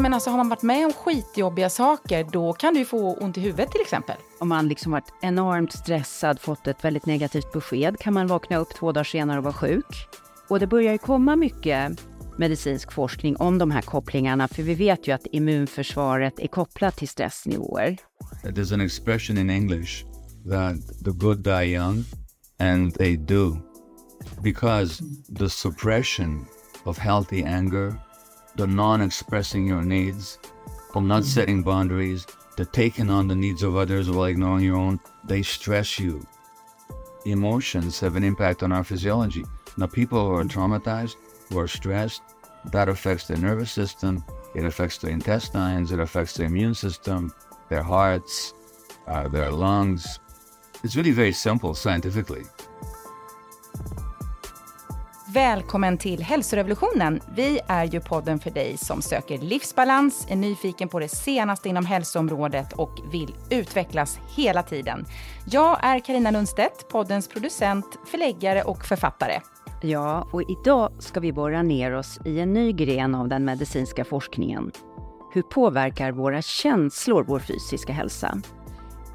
Men alltså har man varit med om skitjobbiga saker, då kan du ju få ont i huvudet till exempel. Om man liksom varit enormt stressad, fått ett väldigt negativt besked, kan man vakna upp två dagar senare och vara sjuk. Och det börjar ju komma mycket medicinsk forskning om de här kopplingarna, för vi vet ju att immunförsvaret är kopplat till stressnivåer. There's an expression in English that the good die young, and they do. Because the suppression of healthy anger, the non expressing your needs, from not setting boundaries, to taking on the needs of others while ignoring your own, they stress you. Emotions have an impact on our physiology. Now, people who are traumatized, who are stressed, that affects their nervous system, it affects their intestines, it affects their immune system, their hearts, uh, their lungs. It's really very simple scientifically. Välkommen till hälsorevolutionen. Vi är ju podden för dig som söker livsbalans, är nyfiken på det senaste inom hälsoområdet och vill utvecklas hela tiden. Jag är Karina Lundstedt, poddens producent, förläggare och författare. Ja, och idag ska vi borra ner oss i en ny gren av den medicinska forskningen. Hur påverkar våra känslor vår fysiska hälsa?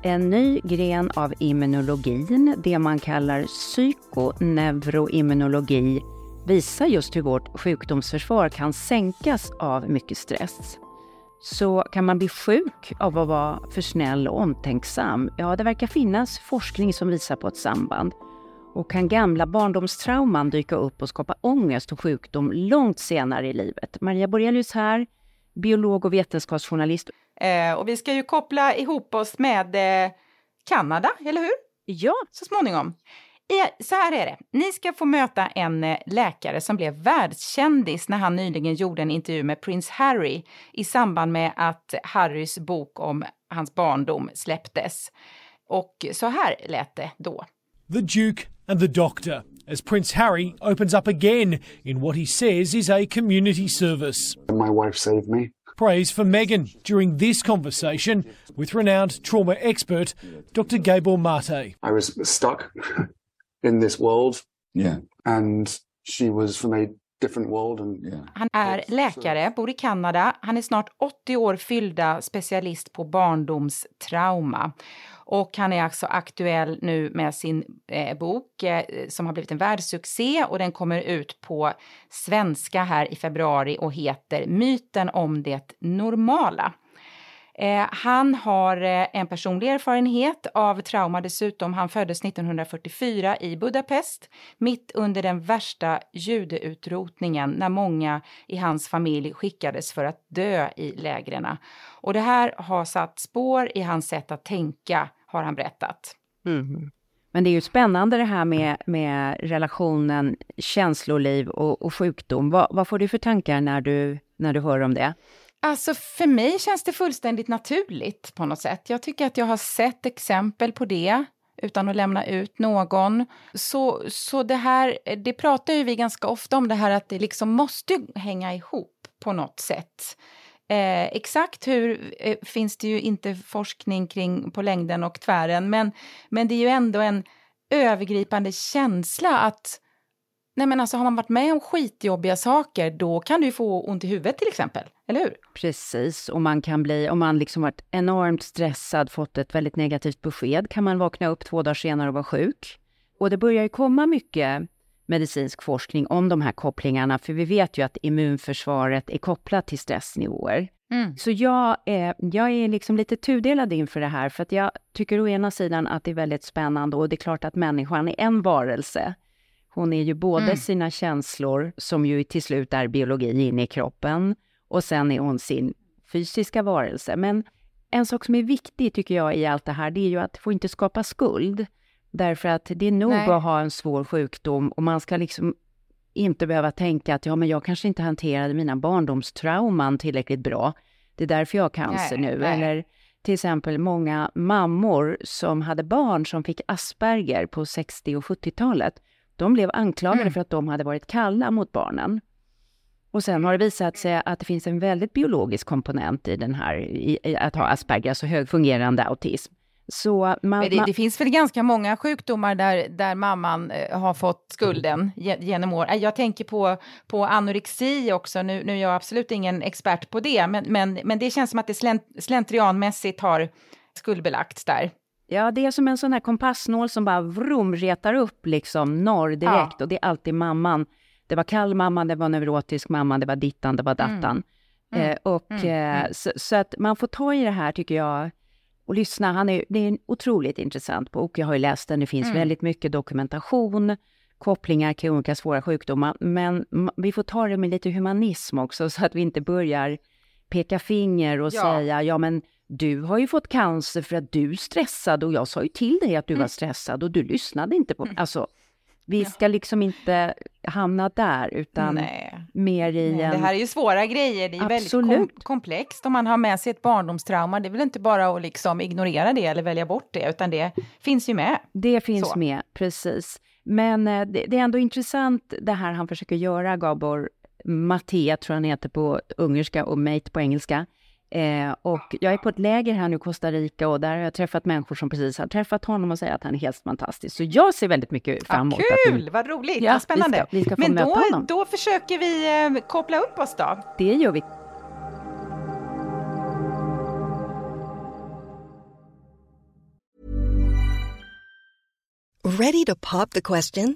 En ny gren av immunologin, det man kallar psykoneuroimmunologi, visar just hur vårt sjukdomsförsvar kan sänkas av mycket stress. Så kan man bli sjuk av att vara för snäll och omtänksam? Ja, det verkar finnas forskning som visar på ett samband. Och kan gamla barndomstrauman dyka upp och skapa ångest och sjukdom långt senare i livet? Maria Borelius här, biolog och vetenskapsjournalist. Eh, och vi ska ju koppla ihop oss med eh, Kanada, eller hur? Ja. Så småningom. I, så här är det, ni ska få möta en eh, läkare som blev världskändis när han nyligen gjorde en intervju med prins Harry i samband med att Harrys bok om hans barndom släpptes. Och så här lät det då. The Duke and the Doctor, as Prince Harry opens up again in what he says is a community service. My wife saved me. Praise for Meghan during this conversation with renowned trauma expert Dr. Gabor Maté. I was stuck in this world, Yeah. and she was from a different world. And Yeah. Han är läkare, bor i Kanada. Han är snart 80 år fyllda specialist på barndomstrauma. Och han är alltså aktuell nu med sin eh, bok eh, som har blivit en världssuccé och den kommer ut på svenska här i februari och heter Myten om det normala. Eh, han har eh, en personlig erfarenhet av trauma dessutom. Han föddes 1944 i Budapest, mitt under den värsta judeutrotningen när många i hans familj skickades för att dö i lägren. Och det här har satt spår i hans sätt att tänka, har han berättat. Mm. Men det är ju spännande det här med, med relationen känsloliv och, och sjukdom. Vad, vad får du för tankar när du, när du hör om det? Alltså för mig känns det fullständigt naturligt på något sätt. Jag tycker att jag har sett exempel på det utan att lämna ut någon. Så, så det här, det pratar ju vi ganska ofta om det här att det liksom måste hänga ihop på något sätt. Eh, exakt hur eh, finns det ju inte forskning kring på längden och tvären, men, men det är ju ändå en övergripande känsla att Nej men alltså har man varit med om skitjobbiga saker, då kan du få ont i huvudet till exempel, eller hur? Precis, och man kan bli, om man liksom varit enormt stressad, fått ett väldigt negativt besked, kan man vakna upp två dagar senare och vara sjuk. Och det börjar ju komma mycket medicinsk forskning om de här kopplingarna, för vi vet ju att immunförsvaret är kopplat till stressnivåer. Mm. Så jag är, jag är liksom lite tudelad inför det här, för att jag tycker å ena sidan att det är väldigt spännande och det är klart att människan är en varelse. Hon är ju både Mm. sina känslor, som ju till slut är biologi inne i kroppen, och sen är hon sin fysiska varelse. Men en sak som är viktig tycker jag i allt det här, det är ju att få inte skapa skuld. Därför att det är nog Nej. att ha en svår sjukdom och man ska liksom inte behöva tänka att ja, men jag kanske inte hanterade mina barndomstrauman tillräckligt bra. Det är därför jag har cancer Nej, nu. nej. Eller till exempel många mammor som hade barn som fick Asperger på 60 och 70-talet. De blev anklagade Mm. för att de hade varit kalla mot barnen. Och sen har det visat sig att det finns en väldigt biologisk komponent i den här, i, i att ha Asperger, alltså högfungerande autism. Så man, det, man, det finns väl ganska många sjukdomar där, där mamman eh, har fått skulden ge- genom år. Eh, Jag tänker på, på anorexi också, nu, nu är jag absolut ingen expert på det, men, men, men det känns som att det slent, slentrianmässigt har skuldbelagts där. Ja, det är som en sån här kompassnål som bara vrom retar upp liksom norr direkt och det är alltid mamman. Det var kall mamma, det var neurotisk mamma, det var dittan, det var dattan. Eh, och eh, Så, så att man får ta i det här tycker jag och lyssna. Han är, det är en otroligt intressant bok. Jag har ju läst den. Det finns väldigt mycket dokumentation, kopplingar kring olika svåra sjukdomar. Men vi får ta det med lite humanism också så att vi inte börjar peka finger och Ja. säga ja men du har ju fått cancer för att du stressade och jag sa ju till dig att du Mm. var stressad och du lyssnade inte på Alltså, vi ska liksom inte hamna där utan Nej. mer i en... Det här är ju svåra grejer, det är ju väldigt kom Absolut. komplext om man har med sig ett barndomstrauma. Det är väl inte bara att liksom ignorera det eller välja bort det, utan det finns ju med. Det finns Så. med, precis. Men eh, det, det är ändå intressant det här han försöker göra, Gabor Maté, tror han heter på ungerska och mate på engelska. Eh, och jag är på ett läger här nu i Costa Rica och där har jag träffat människor som precis har träffat honom och säger att han är helt fantastisk. Så jag ser väldigt mycket fram emot Ja, att kul, vad roligt, Ja, vad spännande. vi ska- vi ska Men då, honom. då försöker vi eh, koppla upp oss då. det gör vi. Ready to pop the question?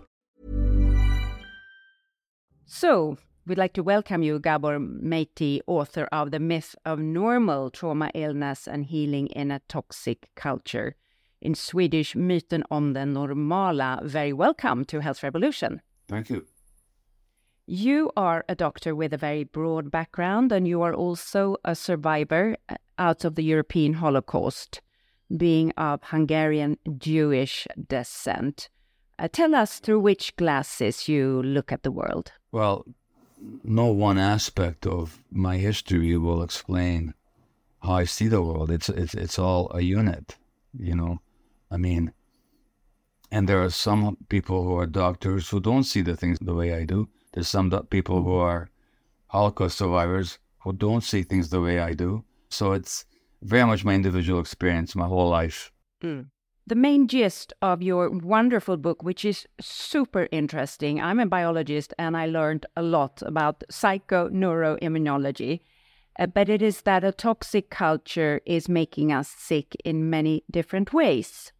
So, we'd like to welcome you, Gabor Maté, author of The Myth of Normal Trauma, Illness and Healing in a Toxic Culture. In Swedish, Myten om den normala. Very welcome to Health Revolution. Thank you. You are a doctor with a very broad background, and you are also a survivor uh, out of the European Holocaust, being of Hungarian Jewish descent. Uh, tell us through which glasses you look at the world. Well, no one aspect of my history will explain how I see the world. It's it's it's all a unit, you know. I mean, and there are some people who are doctors who don't see the things the way I do. There's some people who are Holocaust survivors who don't see things the way I do. So it's very much my individual experience, my whole life. The main gist of your wonderful book, which is super interesting. I'm a biologist and I learned a lot about psychoneuroimmunology. Uh, but it is that a toxic culture is making us sick in many different ways.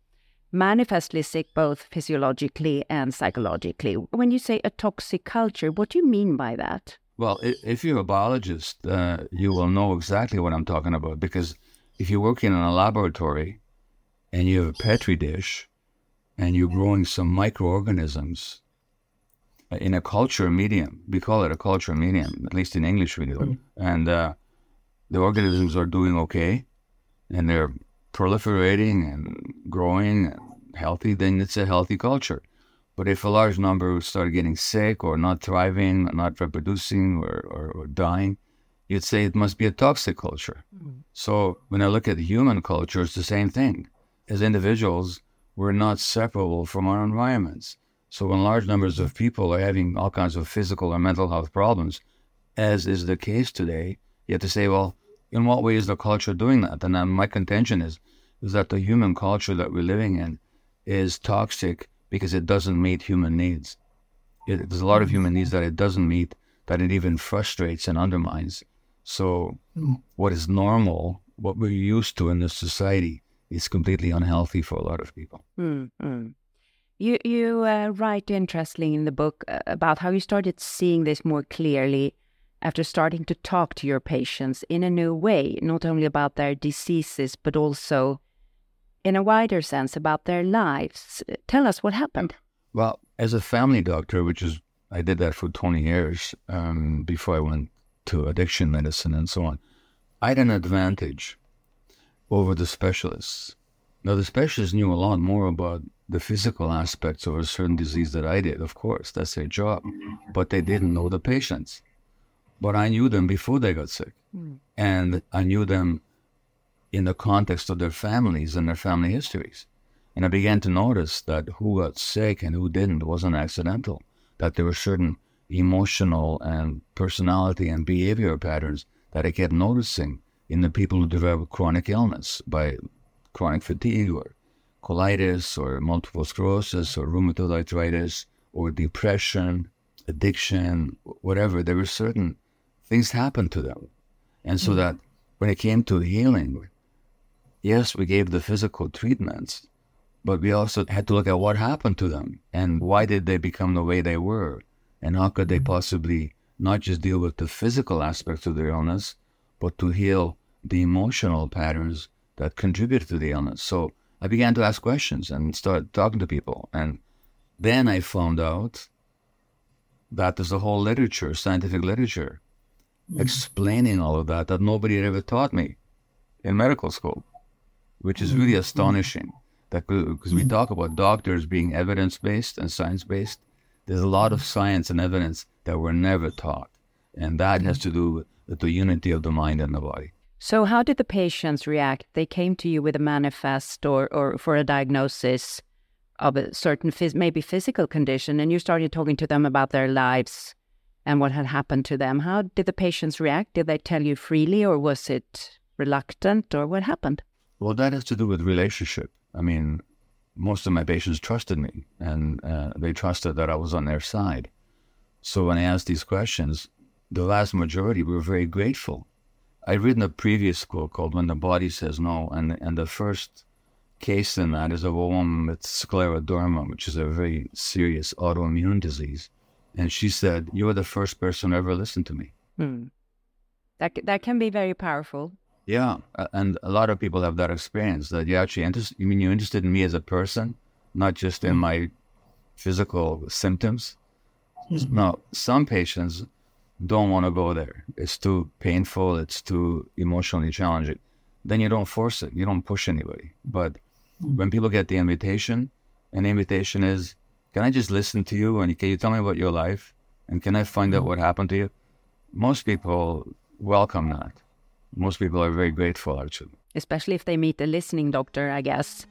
Manifestly sick both physiologically and psychologically. When you say a toxic culture, what do you mean by that? Well, if you're a biologist, uh, you will know exactly what I'm talking about because if you work in a laboratory and you have a petri dish and you're growing some microorganisms in a culture medium, we call it a culture medium, at least in English we do, and uh, the organisms are doing okay and they're proliferating and growing and healthy, then it's a healthy culture. But if a large number start getting sick or not thriving, not reproducing, or, or, or dying, you'd say it must be a toxic culture. So when I look at human culture, it's the same thing. As individuals, we're not separable from our environments. So when large numbers of people are having all kinds of physical or mental health problems, as is the case today, you have to say, well, in what way is the culture doing that? And my contention is, is that the human culture that we're living in is toxic because it doesn't meet human needs. It, there's a lot of mm-hmm. human needs that it doesn't meet, that it even frustrates and undermines. So, mm. what is normal, what we're used to in this society, is completely unhealthy for a lot of people. Mm-hmm. You you uh, write interestingly in the book uh, about how you started seeing this more clearly after starting to talk to your patients in a new way, not only about their diseases but also in a wider sense about their lives. Tell us what happened. Well, as a family doctor, which is I did that for 20 years um, before I went to addiction medicine and so on, I had an advantage over the specialists. Now, the specialists knew a lot more about the physical aspects of a certain disease that I did, of course, that's their job, but they didn't know the patients. But I knew them before they got sick. Mm. And I knew them in the context of their families and their family histories. And I began to notice that who got sick and who didn't wasn't accidental, that there were certain emotional and personality and behavior patterns that I kept noticing in the people who develop chronic illness by chronic fatigue or colitis or multiple sclerosis or rheumatoid arthritis or depression, addiction, whatever. There were certain things happen to them. And so mm-hmm. that when it came to healing, yes, we gave the physical treatments, but we also had to look at what happened to them and why did they become the way they were and how could they mm-hmm. possibly not just deal with the physical aspects of their illness, but to heal the emotional patterns that contribute to the illness. So I began to ask questions and start talking to people. And then I found out that there's a whole literature, scientific literature, mm-hmm. explaining all of that that nobody had ever taught me in medical school, which is really mm-hmm. astonishing. That because we mm-hmm. talk about doctors being evidence based and science based, there's a lot of science and evidence that were never taught, and that has to do with the unity of the mind and the body. So, how did the patients react? They came to you with a manifest or, or for a diagnosis of a certain phys- maybe physical condition, and you started talking to them about their lives and what had happened to them. How did the patients react? Did they tell you freely, or was it reluctant, or what happened? Well, that has to do with relationship. I mean, most of my patients trusted me, and uh, they trusted that I was on their side. So when I asked these questions, the vast majority were very grateful I'd written a previous book called When the Body Says No, and and the first case in that is of a woman with scleroderma, which is a very serious autoimmune disease. And she said, "You were the first person who ever listen to me." Hmm. That that can be very powerful. Yeah, and a lot of people have that experience that you actually interested. You mean you're interested in me as a person, not just in my physical symptoms. Mm-hmm. Now, some patients don't want to go there. It's too painful. It's too emotionally challenging. Then you don't force it. You don't push anybody. But hmm. when people get the invitation, and the invitation is, can I just listen to you and can you tell me about your life? And can I find out hmm. what happened to you? Most people welcome that. Most people are very grateful, actually. Especially if they meet a listening doctor, I guess.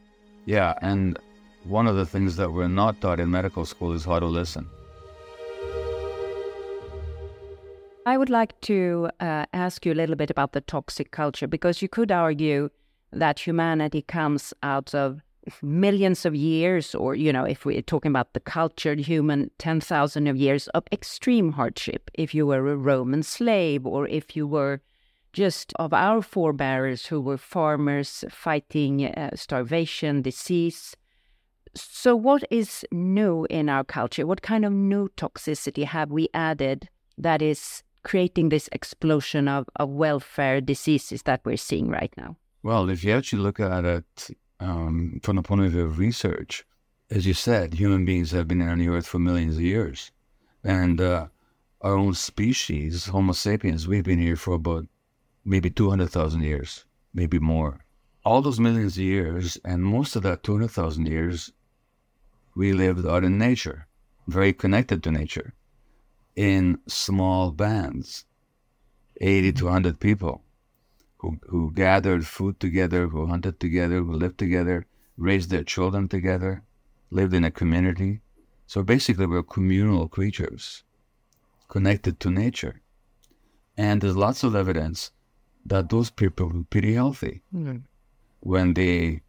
Yeah. And one of the things that we're not taught in medical school is how to listen. I would like to uh, ask you a little bit about the toxic culture because you could argue that humanity comes out of millions of years, or, you know, if we're talking about the cultured human, 10,000 of years of extreme hardship. If you were a Roman slave, or if you were just of our forebears who were farmers fighting uh, starvation, disease. So, what is new in our culture? What kind of new toxicity have we added that is creating this explosion of, of welfare diseases that we're seeing right now? Well, if you actually look at it um, from the point of view of research, as you said, human beings have been on the earth for millions of years. And uh, our own species, Homo sapiens, we've been here for about maybe 200,000 years, maybe more. All those millions of years, and most of that 200,000 years, we lived out in nature, very connected to nature in small bands, 80 to 100 people who, who gathered food together, who hunted together, who lived together raised their children together, lived in a community. So basically, we're communal creatures connected to nature. And there's lots of evidence that those people were pretty healthy. Mm-hmm. When the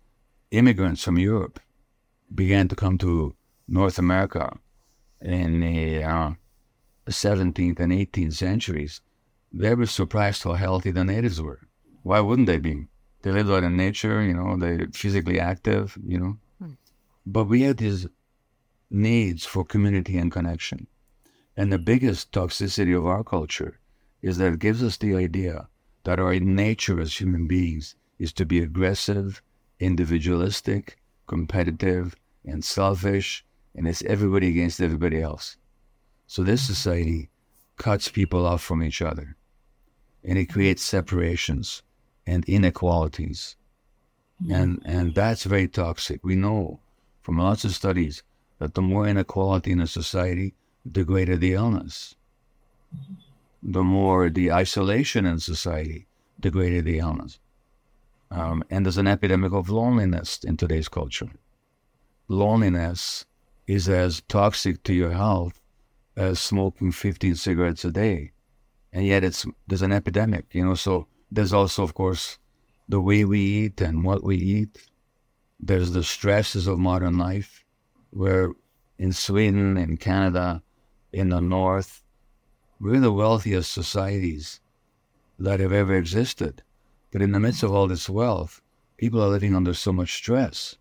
immigrants from Europe began to come to North America in the uh, 17th and 18th centuries, they were surprised how healthy the natives were. Why wouldn't they be? They lived out in nature, you know, they're physically active, you know. Hmm. But we had these needs for community and connection. And the biggest toxicity of our culture is that it gives us the idea that our nature as human beings is to be aggressive, individualistic, competitive, and selfish, and it's everybody against everybody else. So this society cuts people off from each other, and it creates separations and inequalities. And, and that's very toxic. We know from lots of studies that the more inequality in a society, the greater the illness. The more the isolation in society, the greater the illness. Um, and there's an epidemic of loneliness in today's culture. Loneliness is as toxic to your health as smoking 15 cigarettes a day. And yet it's there's an epidemic, you know. So there's also, of course, the way we eat and what we eat. There's the stresses of modern life, where in Sweden, in Canada, in the North, we're the wealthiest societies that have ever existed. But in the midst of all this wealth, people are living under so much stress.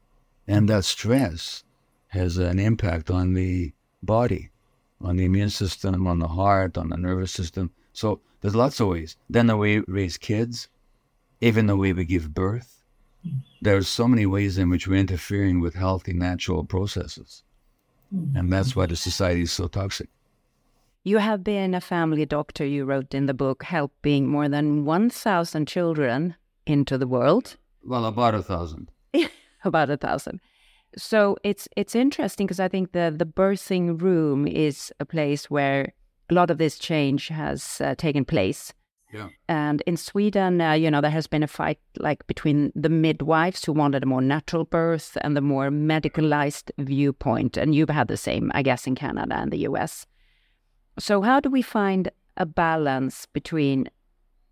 And that stress has an impact on the body, on the immune system, on the heart, on the nervous system. So there's lots of ways. Then the way we raise kids, even the way we give birth. There's so many ways in which we're interfering with healthy natural processes. And that's why the society is so toxic. You have been a family doctor, you wrote in the book, helping more than 1,000 children into the world. Well, about a thousand. about a thousand. So it's it's interesting because I think the the birthing room is a place where a lot of this change has uh, taken place. Yeah. And in Sweden, uh, you know, there has been a fight like between the midwives who wanted a more natural birth and the more medicalized viewpoint. And you've had the same, I guess, in Canada and the US. So, how do we find a balance between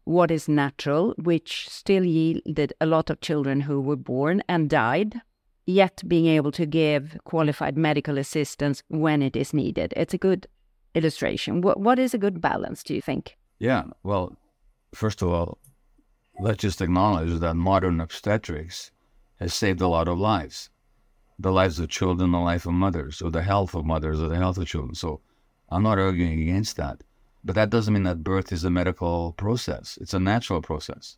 what is natural, which still yielded a lot of children who were born and died, yet being able to give qualified medical assistance when it is needed? It's a good illustration. What, what is a good balance, do you think? Yeah, well, first of all, let's just acknowledge that modern obstetrics has saved a lot of lives the lives of children, the life of mothers, or the health of mothers, or the health of children. So I'm not arguing against that. But that doesn't mean that birth is a medical process, it's a natural process.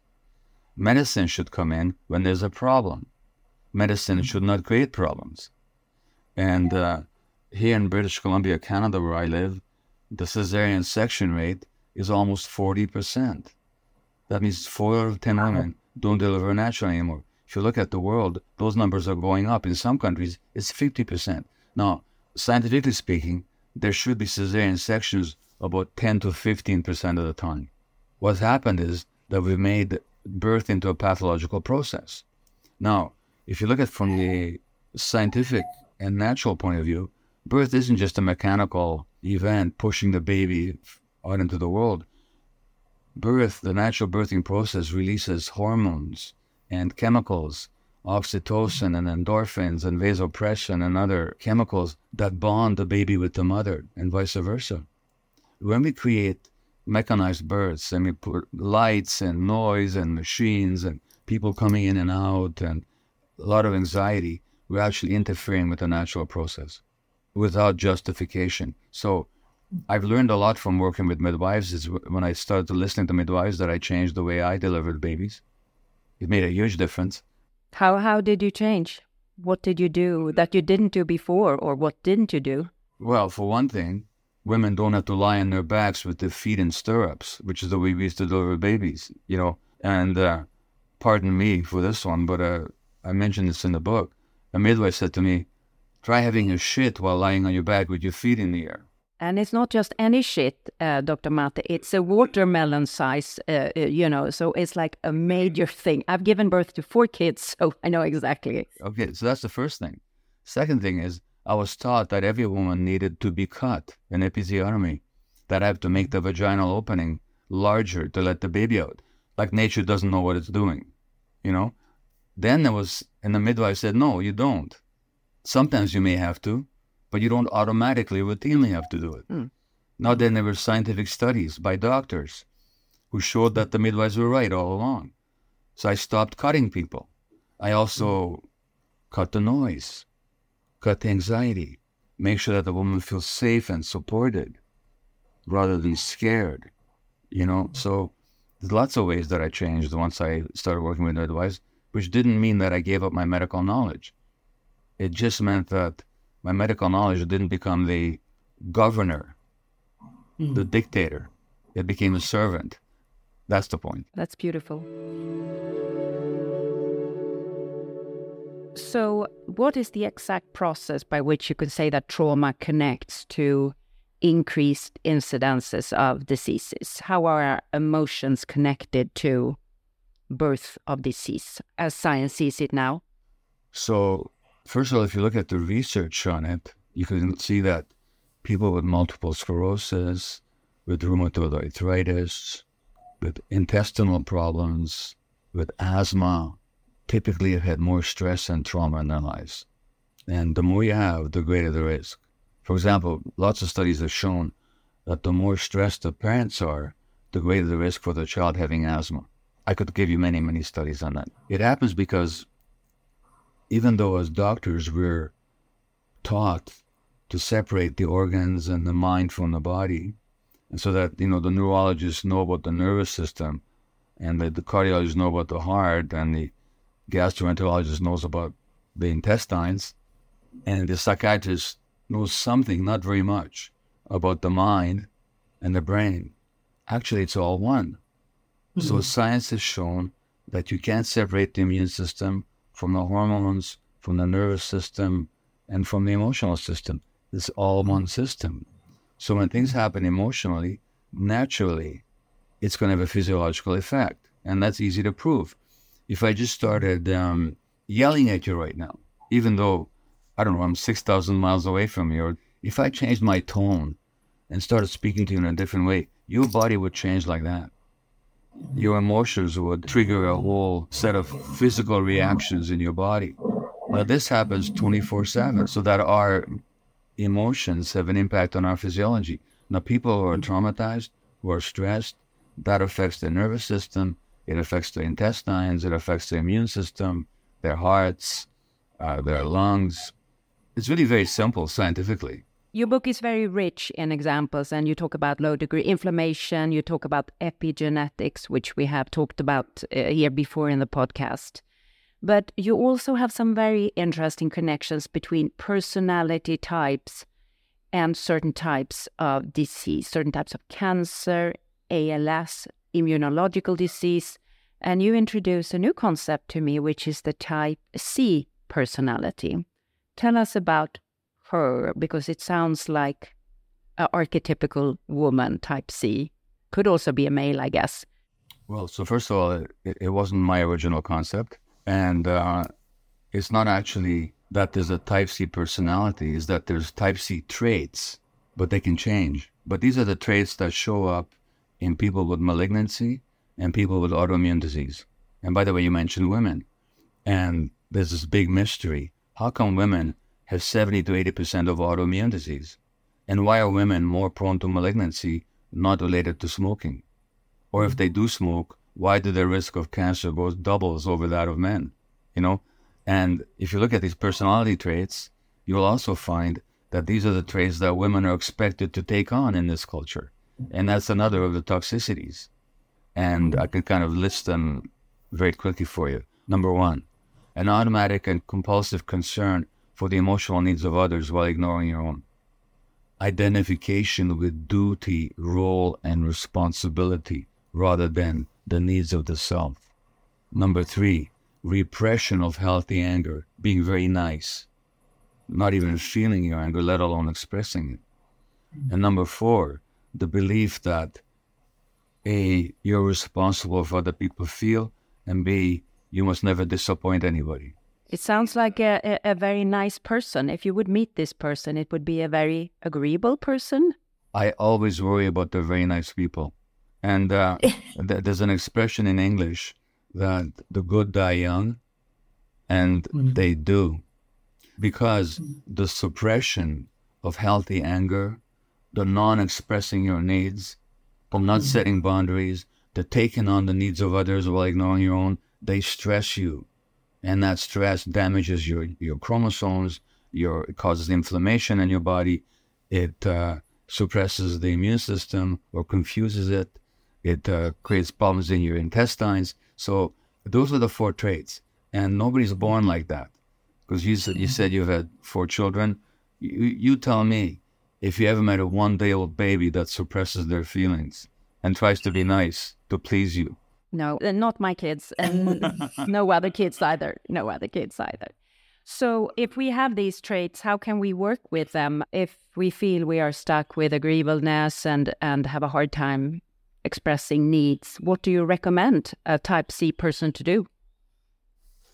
Medicine should come in when there's a problem. Medicine should not create problems. And uh, here in British Columbia, Canada, where I live, the cesarean section rate is almost 40%. That means four out of 10 women don't deliver naturally anymore. If you look at the world, those numbers are going up. In some countries, it's 50%. Now, scientifically speaking, there should be cesarean sections about 10 to 15% of the time. What's happened is that we've made birth into a pathological process. Now, if you look at it from the scientific and natural point of view, birth isn't just a mechanical event pushing the baby out into the world. Birth, the natural birthing process, releases hormones and chemicals, oxytocin and endorphins and vasopressin and other chemicals that bond the baby with the mother and vice versa. When we create mechanized births and we put lights and noise and machines and people coming in and out and a lot of anxiety, we're actually interfering with the natural process without justification. So I've learned a lot from working with midwives. Is when I started listening to midwives that I changed the way I delivered babies. It made a huge difference. How how did you change? What did you do that you didn't do before, or what didn't you do? Well, for one thing, women don't have to lie on their backs with their feet in stirrups, which is the way we used to deliver babies. You know, and uh, pardon me for this one, but uh, I mentioned this in the book. A midwife said to me, Try having a shit while lying on your back with your feet in the air. And it's not just any shit, uh, Dr. Maté. It's a watermelon size, uh, uh, you know, so it's like a major thing. I've given birth to four kids, so I know exactly. Okay, so that's the first thing. Second thing is, I was taught that every woman needed to be cut, an episiotomy, that I have to make the vaginal opening larger to let the baby out. Like nature doesn't know what it's doing, you know? Then there was, and the midwife said, no, you don't. Sometimes you may have to, but you don't automatically, routinely have to do it. Mm. Now, then there were scientific studies by doctors who showed that the midwives were right all along. So I stopped cutting people. I also cut the noise, cut the anxiety, make sure that the woman feels safe and supported rather than scared. You know, so there's lots of ways that I changed once I started working with midwives, which didn't mean that I gave up my medical knowledge. It just meant that my medical knowledge didn't become the governor, Mm. the dictator. It became a servant. That's the point. That's beautiful. So, what is the exact process by which you can say that trauma connects to increased incidences of diseases? How are our emotions connected to birth of disease as science sees it now? So, first of all, if you look at the research on it, you can see that people with multiple sclerosis, with rheumatoid arthritis, with intestinal problems, with asthma, typically have had more stress and trauma in their lives. And the more you have, the greater the risk. For example, lots of studies have shown that the more stressed the parents are, the greater the risk for the child having asthma. I could give you many, many studies on that. It happens because even though as doctors we're taught to separate the organs and the mind from the body, and so that you know the neurologists know about the nervous system, and the, the cardiologists know about the heart, and the gastroenterologist knows about the intestines, and the psychiatrist knows something, not very much, about the mind and the brain. Actually, it's all one. So science has shown that you can't separate the immune system from the hormones, from the nervous system, and from the emotional system. It's all one system. So when things happen emotionally, naturally, it's going to have a physiological effect. And that's easy to prove. If I just started um, yelling at you right now, even though, I don't know, I'm 6,000 miles away from you, or if I changed my tone and started speaking to you in a different way, your body would change like that. Your emotions would trigger a whole set of physical reactions in your body. Now, this happens 24 7, so that our emotions have an impact on our physiology. Now, people who are traumatized, who are stressed, that affects their nervous system, it affects their intestines, it affects their immune system, their hearts, uh, their lungs. It's really very simple scientifically. Your book is very rich in examples, and you talk about low degree inflammation, you talk about epigenetics, which we have talked about uh, here before in the podcast. But you also have some very interesting connections between personality types and certain types of disease, certain types of cancer, ALS, immunological disease. And you introduce a new concept to me, which is the type C personality. Tell us about her, because it sounds like an archetypical woman, type C. Could also be a male, I guess. Well, so first of all, it, it wasn't my original concept. And uh, it's not actually that there's a type C personality, is that there's type C traits, but they can change. But these are the traits that show up in people with malignancy and people with autoimmune disease. And by the way, you mentioned women. And there's this big mystery. How come women have 70 to 80% of autoimmune disease? And why are women more prone to malignancy not related to smoking? Or if they do smoke, why do the risk of cancer goes doubles over that of men? You know? And if you look at these personality traits, you'll also find that these are the traits that women are expected to take on in this culture. And that's another of the toxicities. And I can kind of list them very quickly for you. Number one, an automatic and compulsive concern for the emotional needs of others while ignoring your own. Identification with duty, role, and responsibility rather than the needs of the self. Number three, repression of healthy anger, being very nice, not even feeling your anger, let alone expressing it. And number four, the belief that A, you're responsible for other people feel, and B, you must never disappoint anybody. It sounds like a, a, a, very nice person. If you would meet this person, it would be a very agreeable person. I always worry about the very nice people. And uh, th- there's an expression in English that the good die young, and mm. they do. Because the suppression of healthy anger, the non expressing your needs, the not mm. setting boundaries, the taking on the needs of others while ignoring your own, they stress you and that stress damages your your chromosomes. Your it causes inflammation in your body. It uh, suppresses the immune system or confuses it. It uh, creates problems in your intestines. So those are the four traits, and nobody's born like that. Because you said you said you've had four children. You, you tell me if you ever met a one day old baby that suppresses their feelings and tries to be nice to please you no, not my kids, and no other kids either. No other kids either. So, if we have these traits, how can we work with them if we feel we are stuck with agreeableness and, and have a hard time expressing needs? What do you recommend a type C person to do?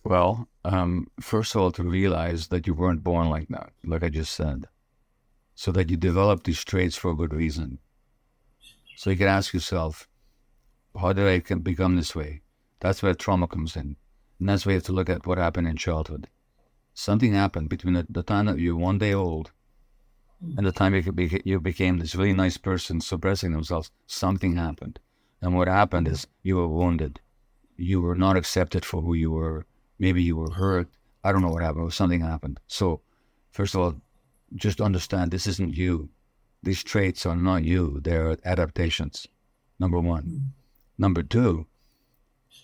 Well, um, first of all, to realize that you weren't born like that, like I just said, so that you develop these traits for a good reason. So you can ask yourself, how did I become this way? That's where trauma comes in. And that's where you have to look at what happened in childhood. Something happened between the, time that you were one day old and the time you, you became this really nice person suppressing themselves. Something happened. And what happened is you were wounded. You were not accepted for who you were. Maybe you were hurt. I don't know what happened. Something happened. So, first of all, just understand this isn't you. These traits are not you. They're adaptations. Number one. Number two,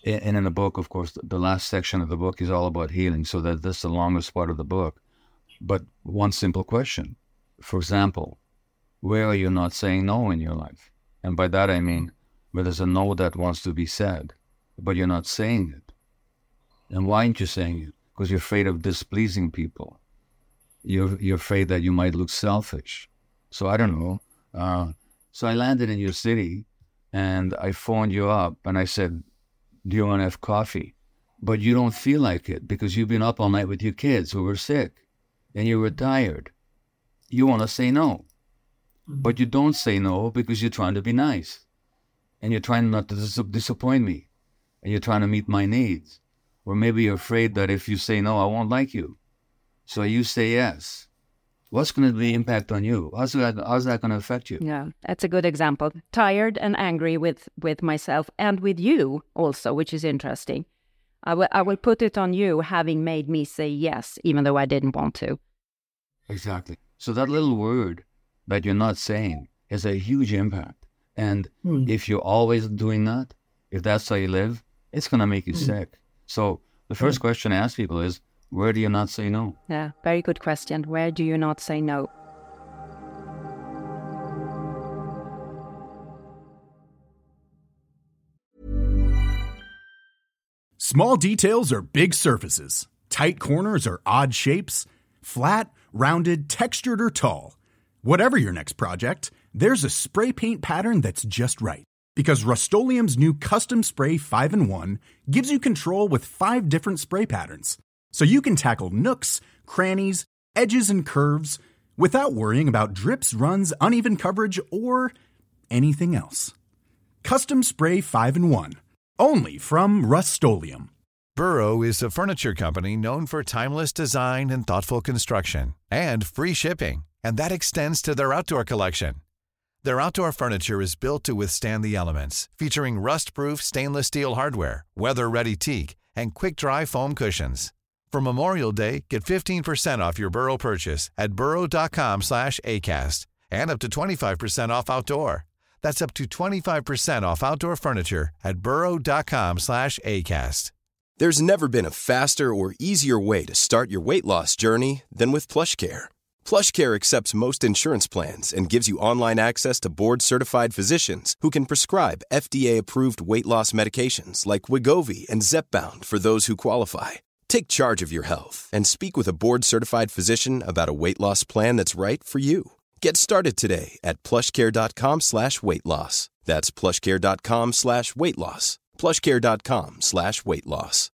and in the book, of course, the last section of the book is all about healing, so that that's the longest part of the book. But one simple question. For example, where are you not saying no in your life? And by that I mean where there's a no that wants to be said, but you're not saying it. And why aren't you saying it? Because you're afraid of displeasing people. You're, you're afraid that you might look selfish. So I don't know. Uh, so I landed in your city and I phoned you up and I said, Do you want to have coffee? But you don't feel like it because you've been up all night with your kids who were sick and you were tired. You want to say no. Mm-hmm. But you don't say no because you're trying to be nice and you're trying not to dis- disappoint me and you're trying to meet my needs. Or maybe you're afraid that if you say no, I won't like you. So you say yes what's going to be the impact on you? How's that, how's that going to affect you? Yeah, that's a good example. Tired and angry with, with myself and with you also, which is interesting. I will, I will put it on you having made me say yes, even though I didn't want to. Exactly. So that little word that you're not saying has a huge impact. And hmm. if you're always doing that, if that's how you live, it's going to make you hmm. sick. So the first hmm. question I ask people is, where do you not say no? Yeah, very good question. Where do you not say no? Small details are big surfaces, tight corners are odd shapes, flat, rounded, textured, or tall. Whatever your next project, there's a spray paint pattern that's just right. Because Rust-Oleum Custom Spray 5 and 1 gives you control with five different spray patterns so you can tackle nooks, crannies, edges, and curves without worrying about drips, runs, uneven coverage, or anything else. Custom Spray 5 and 1. Only from Rust Burrow is a furniture company known for timeless design and thoughtful construction and free shipping, and that extends to their outdoor collection. Their outdoor furniture is built to withstand the elements, featuring rust-proof stainless steel hardware, weather-ready teak, and quick-dry foam cushions. For Memorial Day, get 15% off your Burrow purchase at burrow.com slash ACAST and up to 25% off outdoor. That's up to 25% off outdoor furniture at burrow.com slash ACAST. There's never been a faster or easier way to start your weight loss journey than with PlushCare. PlushCare accepts most insurance plans and gives you online access to board-certified physicians who can prescribe FDA-approved weight loss medications like Wegovy and Zepbound for those who qualify Take charge of your health and speak with a board certified physician about a weight loss plan that's right for you. Get started today at plushcare.com slash weight loss. That's plushcare.com slash weight loss. plushcare.com slash weight loss.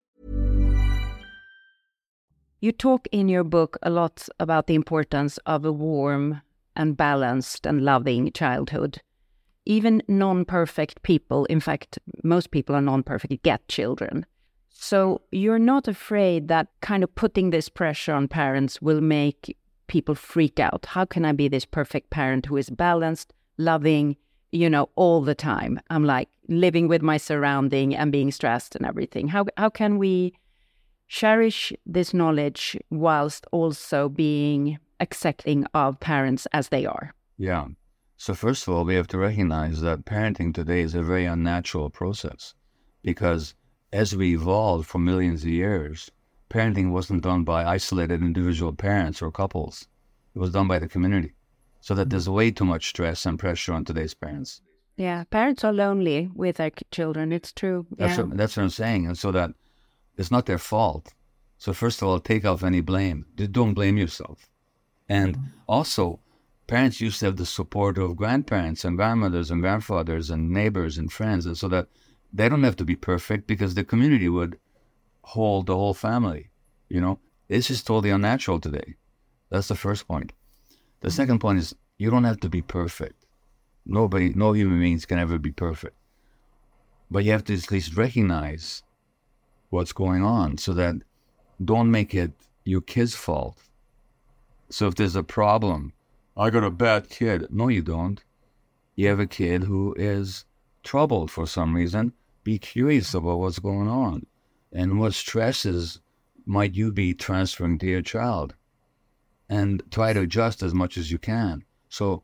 You talk in your book a lot about the importance of a warm and balanced and loving childhood. Even non perfect people, in fact, most people are non perfect, get children. So you're not afraid that kind of putting this pressure on parents will make people freak out. How can I be this perfect parent who is balanced, loving, you know, all the time? I'm like living with my surrounding and being stressed and everything. How how can we cherish this knowledge whilst also being accepting of parents as they are? Yeah. So first of all, we have to recognize that parenting today is a very unnatural process because as we evolved for millions of years, parenting wasn't done by isolated individual parents or couples. It was done by the community. So that there's way too much stress and pressure on today's parents. Yeah, parents are lonely with their children. It's true. That's, yeah. what, that's what I'm saying. And so that it's not their fault. So first of all, take off any blame. Don't blame yourself. And also, parents used to have the support of grandparents and grandmothers and grandfathers and neighbors and friends. And so that they don't have to be perfect because the community would hold the whole family. You know, this is totally unnatural today. That's the first point. The second point is you don't have to be perfect. Nobody, no human beings can ever be perfect. But you have to at least recognize what's going on so that don't make it your kid's fault. So if there's a problem, I got a bad kid. No, you don't. You have a kid who is troubled for some reason. Be curious about what's going on and what stresses might you be transferring to your child and try to adjust as much as you can. So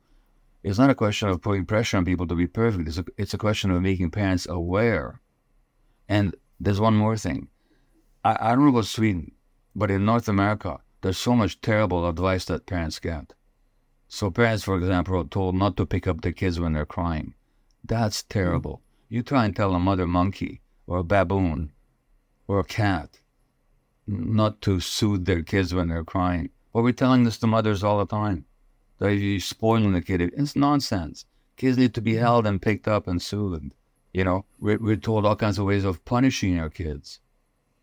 it's not a question of putting pressure on people to be perfect. It's a, it's a question of making parents aware. And there's one more thing. I, I don't know about Sweden, but in North America, there's so much terrible advice that parents get. So parents, for example, are told not to pick up their kids when they're crying. That's terrible. You try and tell a mother monkey or a baboon or a cat not to soothe their kids when they're crying. But we're telling this to mothers all the time. That you're spoiling the kid. It's nonsense. Kids need to be mm-hmm. held and picked up and soothed. You know, we're, we're told all kinds of ways of punishing our kids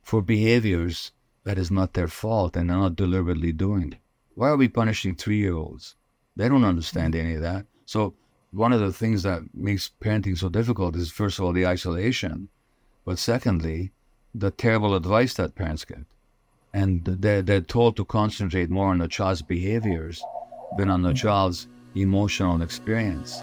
for behaviors that is not their fault and they're not deliberately doing. Why are we punishing three year olds? They don't understand mm-hmm. any of that. So, one of the things that makes parenting so difficult is, first of all, the isolation, but secondly, the terrible advice that parents get and they're, they're told to concentrate more on the child's behaviors than on the child's emotional experience.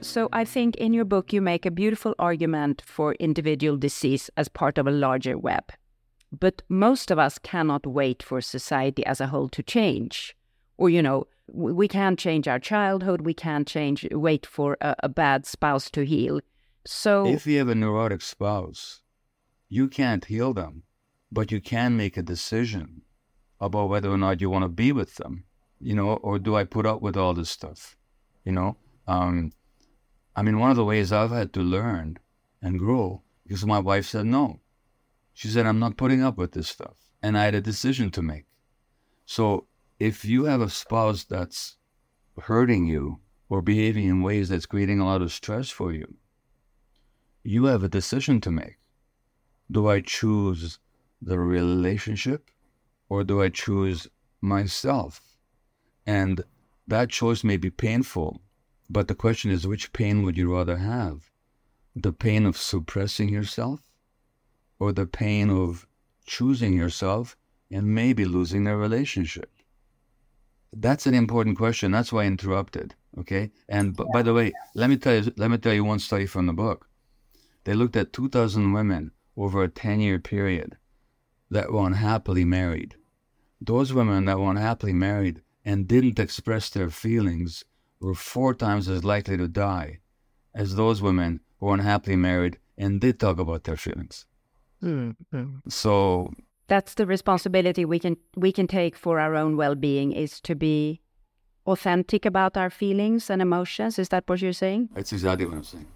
So I think in your book you make a beautiful argument for individual disease as part of a larger web. But most of us cannot wait for society as a whole to change. Or, you know, we can't change our childhood, we can't change, wait for a, a bad spouse to heal. So if you have a neurotic spouse, you can't heal them, but you can make a decision about whether or not you want to be with them, you know, or do I put up with all this stuff, you know? Um, I mean, one of the ways I've had to learn and grow because my wife said no. She said, I'm not putting up with this stuff. And I had a decision to make. So if you have a spouse that's hurting you or behaving in ways that's creating a lot of stress for you, you have a decision to make. Do I choose the relationship or do I choose myself? And that choice may be painful, but the question is which pain would you rather have? The pain of suppressing yourself or the pain of choosing yourself and maybe losing the relationship? That's an important question. That's why I interrupted. Okay. And b- by the way, let me tell you, let me tell you one study from the book. They looked at 2,000 women over a 10 year period that were unhappily married. Those women that were unhappily married and didn't express their feelings were four times as likely to die as those women who were unhappily married and did talk about their feelings. Mm-hmm. So that's the responsibility we can we can take for our own well-being is to be authentic about our feelings and emotions. Is that what you're saying? That's exactly what I'm saying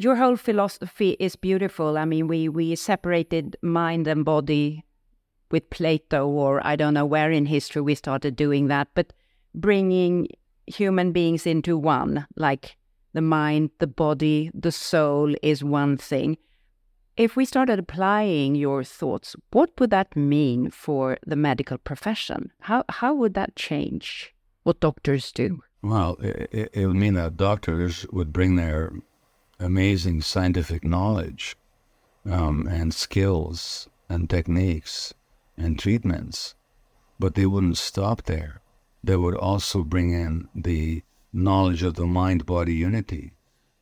your whole philosophy is beautiful. I mean, we we separated mind and body with Plato, or I don't know where in history we started doing that, but bringing human beings into one, like the mind, the body, the soul is one thing. If we started applying your thoughts, what would that mean for the medical profession? How, how would that change what doctors do? Well, it, it would mean that doctors would bring their amazing scientific knowledge um, and skills and techniques and treatments, but they wouldn't stop there. They would also bring in the knowledge of the mind body unity.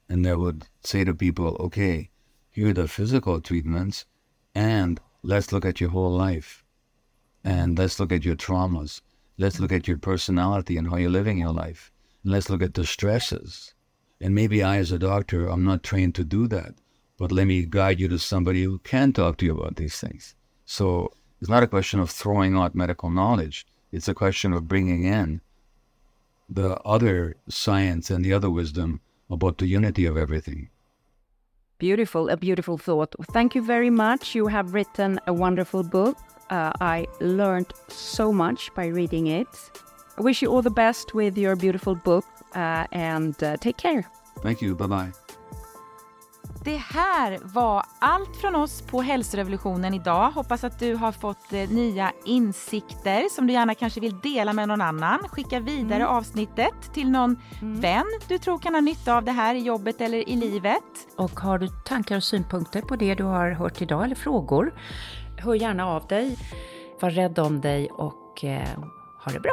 And they would say to people, okay, here are the physical treatments, and let's look at your whole life. And let's look at your traumas. Let's look at your personality and how you're living your life. And let's look at the stresses. And maybe I, as a doctor, I'm not trained to do that, but let me guide you to somebody who can talk to you about these things. So it's not a question of throwing out medical knowledge. It's a question of bringing in the other science and the other wisdom about the unity of everything. Beautiful, a beautiful thought. Thank you very much. You have written a wonderful book. Uh, I learned so much by reading it. I wish you all the best with your beautiful book uh, and uh, take care. Thank you. Bye bye. Det här var allt från oss på hälsorevolutionen idag. Hoppas att du har fått eh, nya insikter som du gärna kanske vill dela med någon annan. Skicka vidare mm. avsnittet till någon mm. vän du tror kan ha nytta av det här i jobbet eller i livet. Och har du tankar och synpunkter på det du har hört idag eller frågor, hör gärna av dig. Var rädd om dig och eh, ha det bra.